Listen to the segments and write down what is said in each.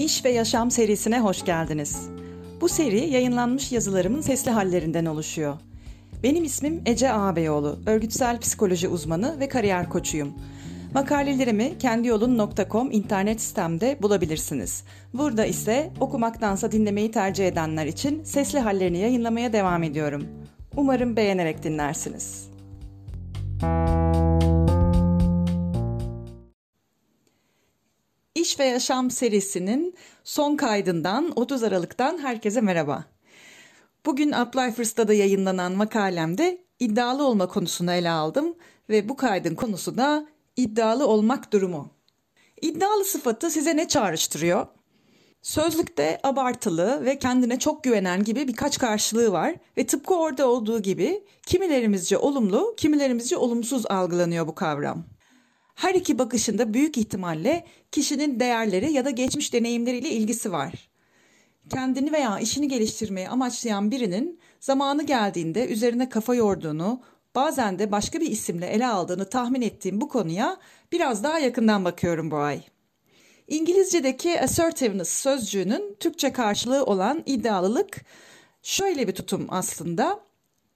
İş ve Yaşam serisine hoş geldiniz. Bu seri yayınlanmış yazılarımın sesli hallerinden oluşuyor. Benim ismim Ece Ağabeyoğlu, örgütsel psikoloji uzmanı ve kariyer koçuyum. Makalelerimi kendiyolun.com internet sitemde bulabilirsiniz. Burada ise okumaktansa dinlemeyi tercih edenler için sesli hallerini yayınlamaya devam ediyorum. Umarım beğenerek dinlersiniz. Ve Yaşam serisinin son kaydından 30 Aralık'tan herkese merhaba. Bugün Uplifers'ta da yayınlanan makalemde iddialı olma konusunu ele aldım ve bu kaydın konusu da iddialı olmak durumu. İddialı sıfatı size ne çağrıştırıyor? Sözlükte abartılı ve kendine çok güvenen gibi birkaç karşılığı var ve tıpkı orada olduğu gibi kimilerimizce olumlu, kimilerimizce olumsuz algılanıyor bu kavram. Her iki bakışında büyük ihtimalle kişinin değerleri ya da geçmiş deneyimleriyle ilgisi var. Kendini veya işini geliştirmeyi amaçlayan birinin zamanı geldiğinde üzerine kafa yorduğunu, bazen de başka bir isimle ele aldığını tahmin ettiğim bu konuya biraz daha yakından bakıyorum bu ay. İngilizce'deki assertiveness sözcüğünün Türkçe karşılığı olan iddialılık şöyle bir tutum aslında.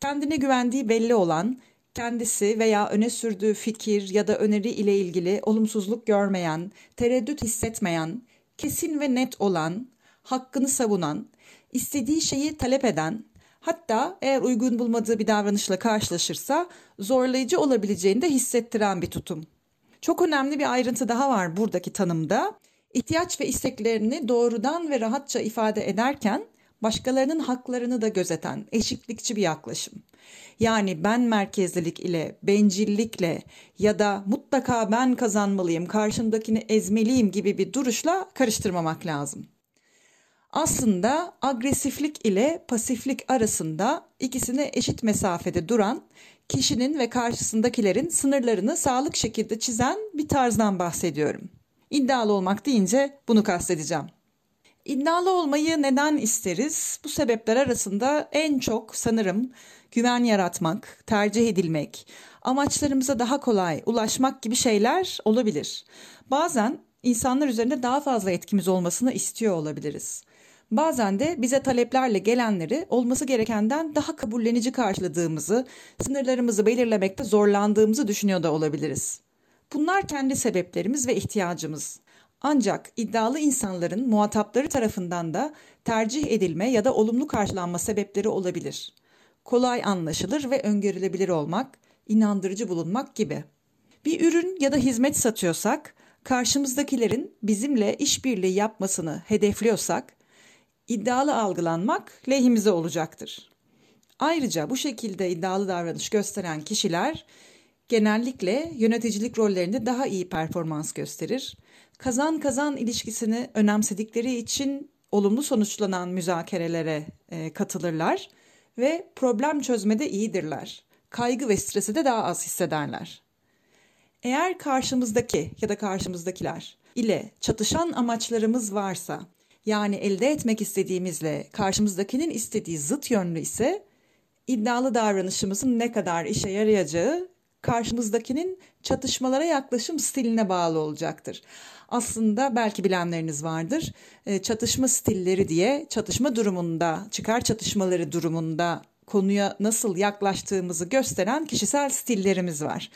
Kendine güvendiği belli olan, kendisi veya öne sürdüğü fikir ya da öneri ile ilgili olumsuzluk görmeyen, tereddüt hissetmeyen, kesin ve net olan, hakkını savunan, istediği şeyi talep eden, hatta eğer uygun bulmadığı bir davranışla karşılaşırsa zorlayıcı olabileceğini de hissettiren bir tutum. Çok önemli bir ayrıntı daha var buradaki tanımda. İhtiyaç ve isteklerini doğrudan ve rahatça ifade ederken başkalarının haklarını da gözeten eşitlikçi bir yaklaşım. Yani ben merkezlilik ile, bencillikle ya da mutlaka ben kazanmalıyım, karşımdakini ezmeliyim gibi bir duruşla karıştırmamak lazım. Aslında agresiflik ile pasiflik arasında ikisine eşit mesafede duran, kişinin ve karşısındakilerin sınırlarını sağlık şekilde çizen bir tarzdan bahsediyorum. İddialı olmak deyince bunu kastedeceğim. İddialı olmayı neden isteriz? Bu sebepler arasında en çok sanırım güven yaratmak, tercih edilmek, amaçlarımıza daha kolay ulaşmak gibi şeyler olabilir. Bazen insanlar üzerinde daha fazla etkimiz olmasını istiyor olabiliriz. Bazen de bize taleplerle gelenleri olması gerekenden daha kabullenici karşıladığımızı, sınırlarımızı belirlemekte zorlandığımızı düşünüyor da olabiliriz. Bunlar kendi sebeplerimiz ve ihtiyacımız. Ancak iddialı insanların muhatapları tarafından da tercih edilme ya da olumlu karşılanma sebepleri olabilir. Kolay anlaşılır ve öngörülebilir olmak, inandırıcı bulunmak gibi. Bir ürün ya da hizmet satıyorsak, karşımızdakilerin bizimle işbirliği yapmasını hedefliyorsak, iddialı algılanmak lehimize olacaktır. Ayrıca bu şekilde iddialı davranış gösteren kişiler genellikle yöneticilik rollerinde daha iyi performans gösterir. Kazan kazan ilişkisini önemsedikleri için olumlu sonuçlanan müzakerelere e, katılırlar ve problem çözmede iyidirler. Kaygı ve stresi de daha az hissederler. Eğer karşımızdaki ya da karşımızdakiler ile çatışan amaçlarımız varsa, yani elde etmek istediğimizle karşımızdakinin istediği zıt yönlü ise iddialı davranışımızın ne kadar işe yarayacağı karşımızdakinin çatışmalara yaklaşım stiline bağlı olacaktır. Aslında belki bilenleriniz vardır. E, çatışma stilleri diye çatışma durumunda, çıkar çatışmaları durumunda konuya nasıl yaklaştığımızı gösteren kişisel stillerimiz var.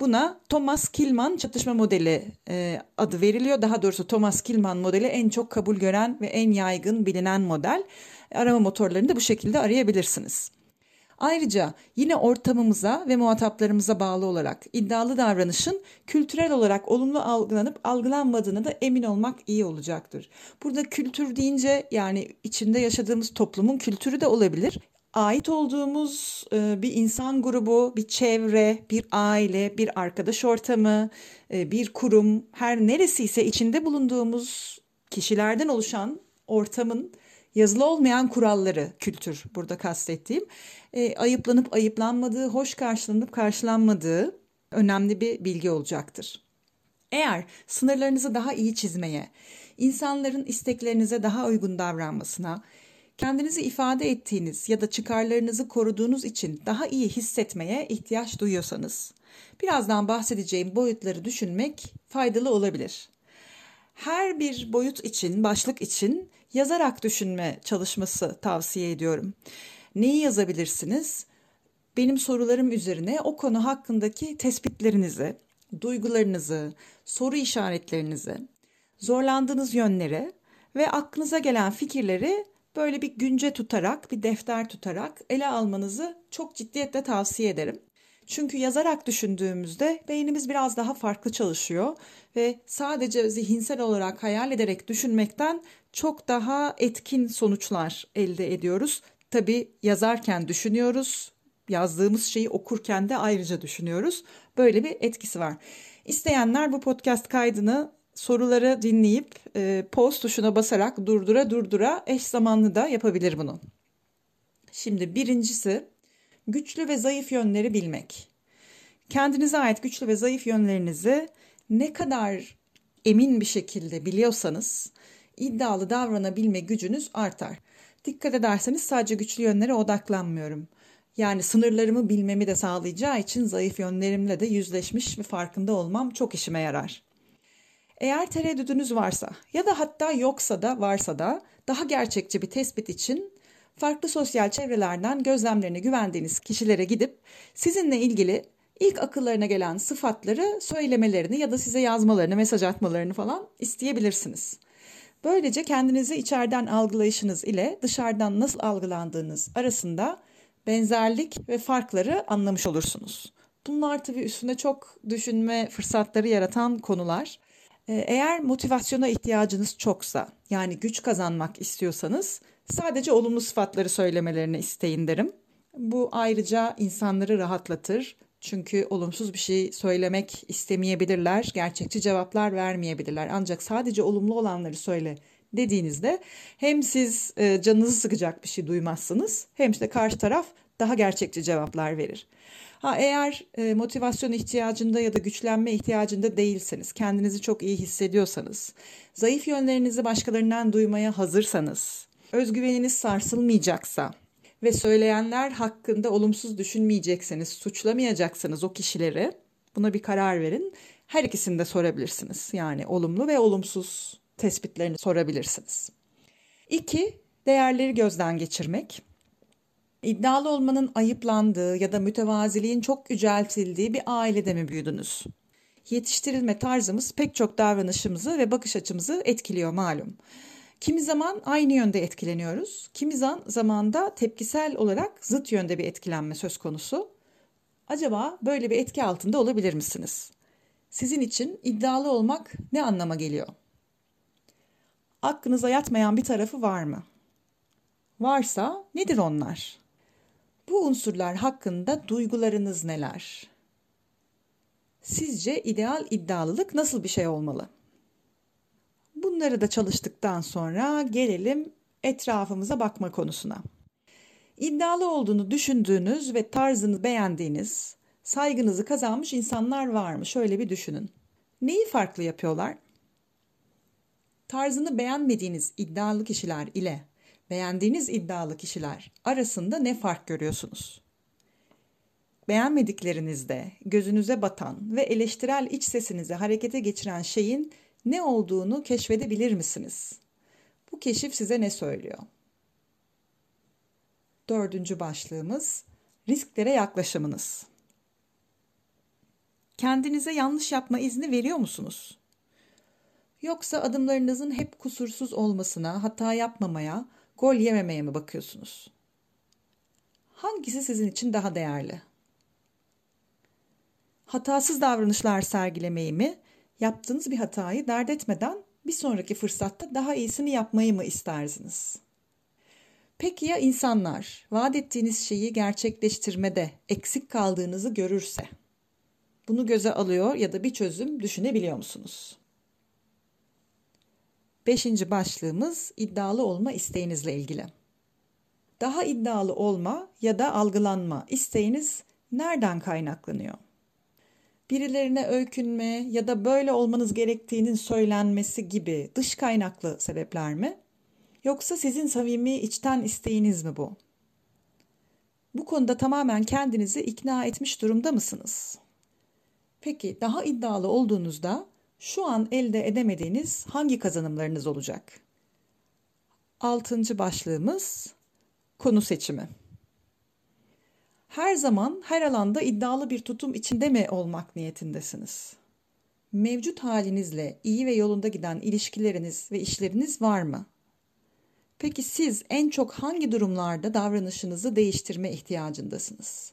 Buna Thomas Kilman çatışma modeli e, adı veriliyor. Daha doğrusu Thomas Kilman modeli en çok kabul gören ve en yaygın bilinen model. Arama motorlarını da bu şekilde arayabilirsiniz. Ayrıca yine ortamımıza ve muhataplarımıza bağlı olarak iddialı davranışın kültürel olarak olumlu algılanıp algılanmadığını da emin olmak iyi olacaktır. Burada kültür deyince yani içinde yaşadığımız toplumun kültürü de olabilir ait olduğumuz e, bir insan grubu, bir çevre, bir aile, bir arkadaş ortamı, e, bir kurum, her neresi ise içinde bulunduğumuz kişilerden oluşan ortamın yazılı olmayan kuralları kültür burada kastettiğim e, ayıplanıp ayıplanmadığı, hoş karşılanıp karşılanmadığı önemli bir bilgi olacaktır. Eğer sınırlarınızı daha iyi çizmeye, insanların isteklerinize daha uygun davranmasına, kendinizi ifade ettiğiniz ya da çıkarlarınızı koruduğunuz için daha iyi hissetmeye ihtiyaç duyuyorsanız, birazdan bahsedeceğim boyutları düşünmek faydalı olabilir. her bir boyut için, başlık için yazarak düşünme çalışması tavsiye ediyorum. Neyi yazabilirsiniz? Benim sorularım üzerine o konu hakkındaki tespitlerinizi, duygularınızı, soru işaretlerinizi, zorlandığınız yönleri ve aklınıza gelen fikirleri böyle bir günce tutarak, bir defter tutarak ele almanızı çok ciddiyetle tavsiye ederim. Çünkü yazarak düşündüğümüzde beynimiz biraz daha farklı çalışıyor ve sadece zihinsel olarak hayal ederek düşünmekten çok daha etkin sonuçlar elde ediyoruz. Tabi yazarken düşünüyoruz, yazdığımız şeyi okurken de ayrıca düşünüyoruz. Böyle bir etkisi var. İsteyenler bu podcast kaydını soruları dinleyip e, post tuşuna basarak durdura durdura eş zamanlı da yapabilir bunu. Şimdi birincisi güçlü ve zayıf yönleri bilmek. Kendinize ait güçlü ve zayıf yönlerinizi ne kadar emin bir şekilde biliyorsanız iddialı davranabilme gücünüz artar. Dikkat ederseniz sadece güçlü yönlere odaklanmıyorum. Yani sınırlarımı bilmemi de sağlayacağı için zayıf yönlerimle de yüzleşmiş ve farkında olmam çok işime yarar. Eğer tereddüdünüz varsa ya da hatta yoksa da varsa da daha gerçekçi bir tespit için farklı sosyal çevrelerden gözlemlerine güvendiğiniz kişilere gidip sizinle ilgili ilk akıllarına gelen sıfatları söylemelerini ya da size yazmalarını, mesaj atmalarını falan isteyebilirsiniz. Böylece kendinizi içeriden algılayışınız ile dışarıdan nasıl algılandığınız arasında benzerlik ve farkları anlamış olursunuz. Bunlar tabii üstünde çok düşünme fırsatları yaratan konular. Ee, eğer motivasyona ihtiyacınız çoksa, yani güç kazanmak istiyorsanız sadece olumlu sıfatları söylemelerini isteyin derim. Bu ayrıca insanları rahatlatır. Çünkü olumsuz bir şey söylemek istemeyebilirler, gerçekçi cevaplar vermeyebilirler. Ancak sadece olumlu olanları söyle dediğinizde hem siz e, canınızı sıkacak bir şey duymazsınız hem de karşı taraf daha gerçekçi cevaplar verir. Ha eğer e, motivasyon ihtiyacında ya da güçlenme ihtiyacında değilseniz, kendinizi çok iyi hissediyorsanız, zayıf yönlerinizi başkalarından duymaya hazırsanız, özgüveniniz sarsılmayacaksa ve söyleyenler hakkında olumsuz düşünmeyecekseniz, suçlamayacaksınız o kişileri, buna bir karar verin. Her ikisini de sorabilirsiniz. Yani olumlu ve olumsuz tespitlerini sorabilirsiniz. İki, değerleri gözden geçirmek. İddialı olmanın ayıplandığı ya da mütevaziliğin çok yüceltildiği bir ailede mi büyüdünüz? Yetiştirilme tarzımız pek çok davranışımızı ve bakış açımızı etkiliyor malum. Kimi zaman aynı yönde etkileniyoruz, kimi zaman da tepkisel olarak zıt yönde bir etkilenme söz konusu. Acaba böyle bir etki altında olabilir misiniz? Sizin için iddialı olmak ne anlama geliyor? Aklınıza yatmayan bir tarafı var mı? Varsa nedir onlar? Bu unsurlar hakkında duygularınız neler? Sizce ideal iddialılık nasıl bir şey olmalı? Bunları da çalıştıktan sonra gelelim etrafımıza bakma konusuna. İddialı olduğunu düşündüğünüz ve tarzını beğendiğiniz, saygınızı kazanmış insanlar var mı? Şöyle bir düşünün. Neyi farklı yapıyorlar? Tarzını beğenmediğiniz iddialı kişiler ile beğendiğiniz iddialı kişiler arasında ne fark görüyorsunuz? Beğenmediklerinizde gözünüze batan ve eleştirel iç sesinizi harekete geçiren şeyin ne olduğunu keşfedebilir misiniz? Bu keşif size ne söylüyor? Dördüncü başlığımız risklere yaklaşımınız. Kendinize yanlış yapma izni veriyor musunuz? Yoksa adımlarınızın hep kusursuz olmasına, hata yapmamaya, gol yememeye mi bakıyorsunuz? Hangisi sizin için daha değerli? Hatasız davranışlar sergilemeyi mi, yaptığınız bir hatayı dert etmeden bir sonraki fırsatta daha iyisini yapmayı mı istersiniz? Peki ya insanlar vaat ettiğiniz şeyi gerçekleştirmede eksik kaldığınızı görürse? Bunu göze alıyor ya da bir çözüm düşünebiliyor musunuz? Beşinci başlığımız iddialı olma isteğinizle ilgili. Daha iddialı olma ya da algılanma isteğiniz nereden kaynaklanıyor? Birilerine öykünme ya da böyle olmanız gerektiğinin söylenmesi gibi dış kaynaklı sebepler mi? Yoksa sizin samimi içten isteğiniz mi bu? Bu konuda tamamen kendinizi ikna etmiş durumda mısınız? Peki daha iddialı olduğunuzda şu an elde edemediğiniz hangi kazanımlarınız olacak? Altıncı başlığımız konu seçimi. Her zaman her alanda iddialı bir tutum içinde mi olmak niyetindesiniz? Mevcut halinizle iyi ve yolunda giden ilişkileriniz ve işleriniz var mı? Peki siz en çok hangi durumlarda davranışınızı değiştirme ihtiyacındasınız?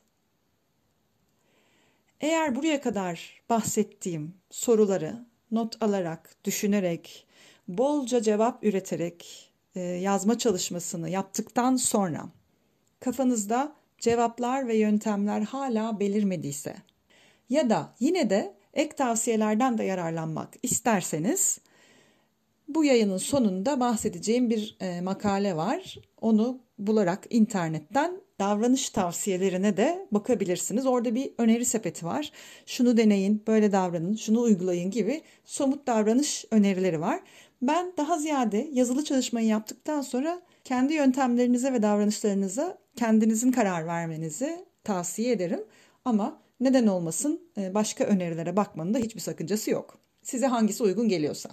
Eğer buraya kadar bahsettiğim soruları not alarak, düşünerek, bolca cevap üreterek e, yazma çalışmasını yaptıktan sonra kafanızda cevaplar ve yöntemler hala belirmediyse ya da yine de ek tavsiyelerden de yararlanmak isterseniz bu yayının sonunda bahsedeceğim bir e, makale var. Onu bularak internetten davranış tavsiyelerine de bakabilirsiniz. Orada bir öneri sepeti var. Şunu deneyin, böyle davranın, şunu uygulayın gibi somut davranış önerileri var. Ben daha ziyade yazılı çalışmayı yaptıktan sonra kendi yöntemlerinize ve davranışlarınıza kendinizin karar vermenizi tavsiye ederim. Ama neden olmasın e, başka önerilere bakmanın da hiçbir sakıncası yok. Size hangisi uygun geliyorsa.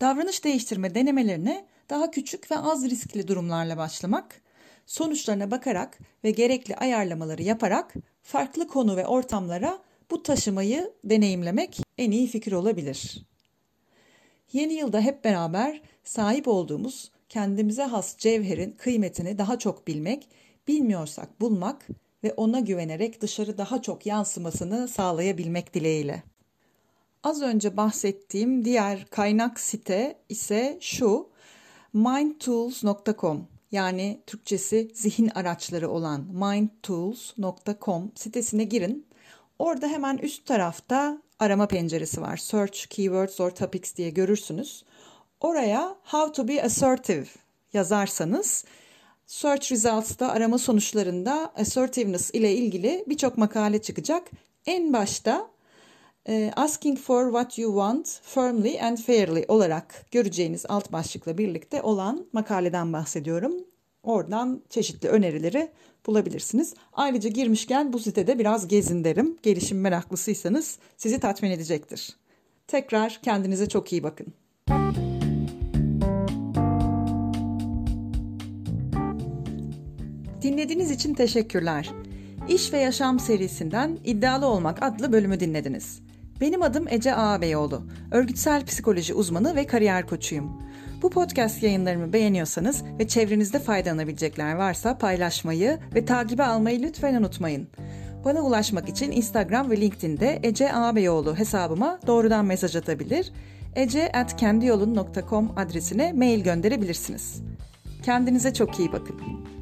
Davranış değiştirme denemelerine daha küçük ve az riskli durumlarla başlamak, sonuçlarına bakarak ve gerekli ayarlamaları yaparak farklı konu ve ortamlara bu taşımayı deneyimlemek en iyi fikir olabilir. Yeni yılda hep beraber sahip olduğumuz kendimize has cevherin kıymetini daha çok bilmek, bilmiyorsak bulmak ve ona güvenerek dışarı daha çok yansımasını sağlayabilmek dileğiyle. Az önce bahsettiğim diğer kaynak site ise şu mindtools.com yani Türkçesi zihin araçları olan mindtools.com sitesine girin. Orada hemen üst tarafta arama penceresi var. Search keywords or topics diye görürsünüz. Oraya how to be assertive yazarsanız search results'ta arama sonuçlarında assertiveness ile ilgili birçok makale çıkacak. En başta e, asking for what you want firmly and fairly olarak göreceğiniz alt başlıkla birlikte olan makaleden bahsediyorum. Oradan çeşitli önerileri bulabilirsiniz. Ayrıca girmişken bu sitede biraz gezin derim. Gelişim meraklısıysanız sizi tatmin edecektir. Tekrar kendinize çok iyi bakın. Dinlediğiniz için teşekkürler. İş ve Yaşam serisinden İddialı Olmak adlı bölümü dinlediniz. Benim adım Ece Ağabeyoğlu. Örgütsel psikoloji uzmanı ve kariyer koçuyum. Bu podcast yayınlarımı beğeniyorsanız ve çevrenizde faydalanabilecekler varsa paylaşmayı ve takibe almayı lütfen unutmayın. Bana ulaşmak için Instagram ve LinkedIn'de Ece Ağabeyoğlu hesabıma doğrudan mesaj atabilir, ece.kendiyolun.com adresine mail gönderebilirsiniz. Kendinize çok iyi bakın.